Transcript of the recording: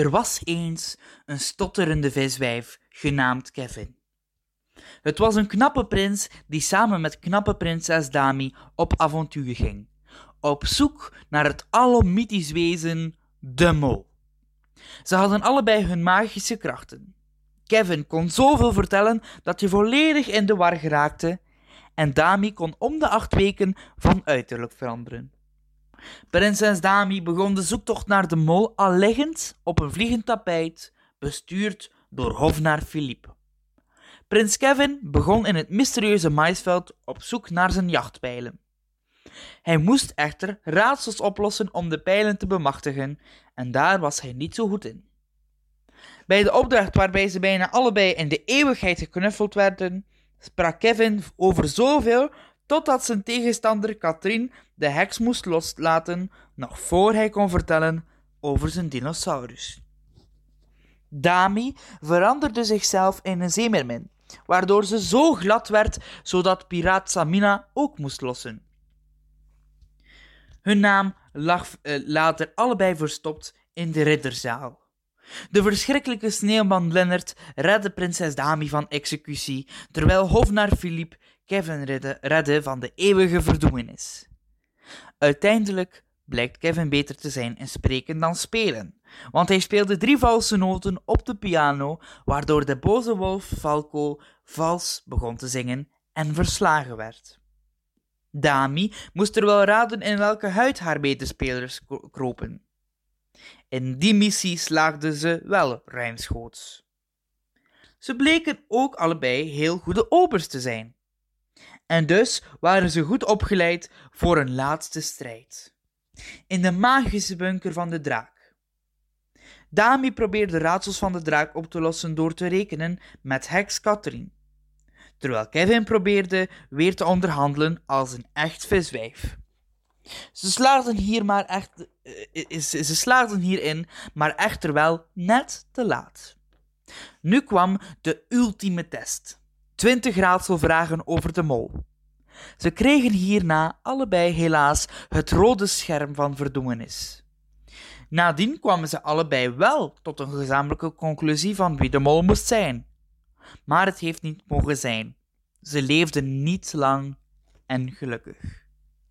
Er was eens een stotterende viswijf genaamd Kevin. Het was een knappe prins die samen met knappe prinses Dami op avontuur ging, op zoek naar het alomythisch wezen de mol. Ze hadden allebei hun magische krachten. Kevin kon zoveel vertellen dat je volledig in de war geraakte, en Dami kon om de acht weken van uiterlijk veranderen. Prinses Dami begon de zoektocht naar de mol al liggend op een vliegend tapijt, bestuurd door hofnaar Philippe. Prins Kevin begon in het mysterieuze maisveld op zoek naar zijn jachtpijlen. Hij moest echter raadsels oplossen om de pijlen te bemachtigen, en daar was hij niet zo goed in. Bij de opdracht waarbij ze bijna allebei in de eeuwigheid geknuffeld werden, sprak Kevin over zoveel totdat zijn tegenstander Katrien de heks moest loslaten nog voor hij kon vertellen over zijn dinosaurus. Dami veranderde zichzelf in een zeemermin, waardoor ze zo glad werd zodat piraat Samina ook moest lossen. Hun naam lag uh, later allebei verstopt in de ridderzaal. De verschrikkelijke sneeuwman Lennart redde prinses Dami van executie, terwijl hofnaar Philippe Kevin redde, redde van de eeuwige verdoemenis. Uiteindelijk blijkt Kevin beter te zijn in spreken dan spelen, want hij speelde drie valse noten op de piano, waardoor de boze wolf Falco vals begon te zingen en verslagen werd. Dami moest er wel raden in welke huid haar medespelers kropen. In die missie slaagden ze wel ruimschoots. Ze bleken ook allebei heel goede opers te zijn. En dus waren ze goed opgeleid voor een laatste strijd. In de magische bunker van de draak. Dami probeerde raadsels van de draak op te lossen door te rekenen met heks Catherine, terwijl Kevin probeerde weer te onderhandelen als een echt viswijf. Ze slaagden hier maar echt, uh, ze slaagden hierin, maar echter wel net te laat. Nu kwam de ultieme test. Twintig raadselvragen over de mol. Ze kregen hierna allebei helaas het rode scherm van verdoemenis. Nadien kwamen ze allebei wel tot een gezamenlijke conclusie van wie de mol moest zijn. Maar het heeft niet mogen zijn. Ze leefden niet lang en gelukkig.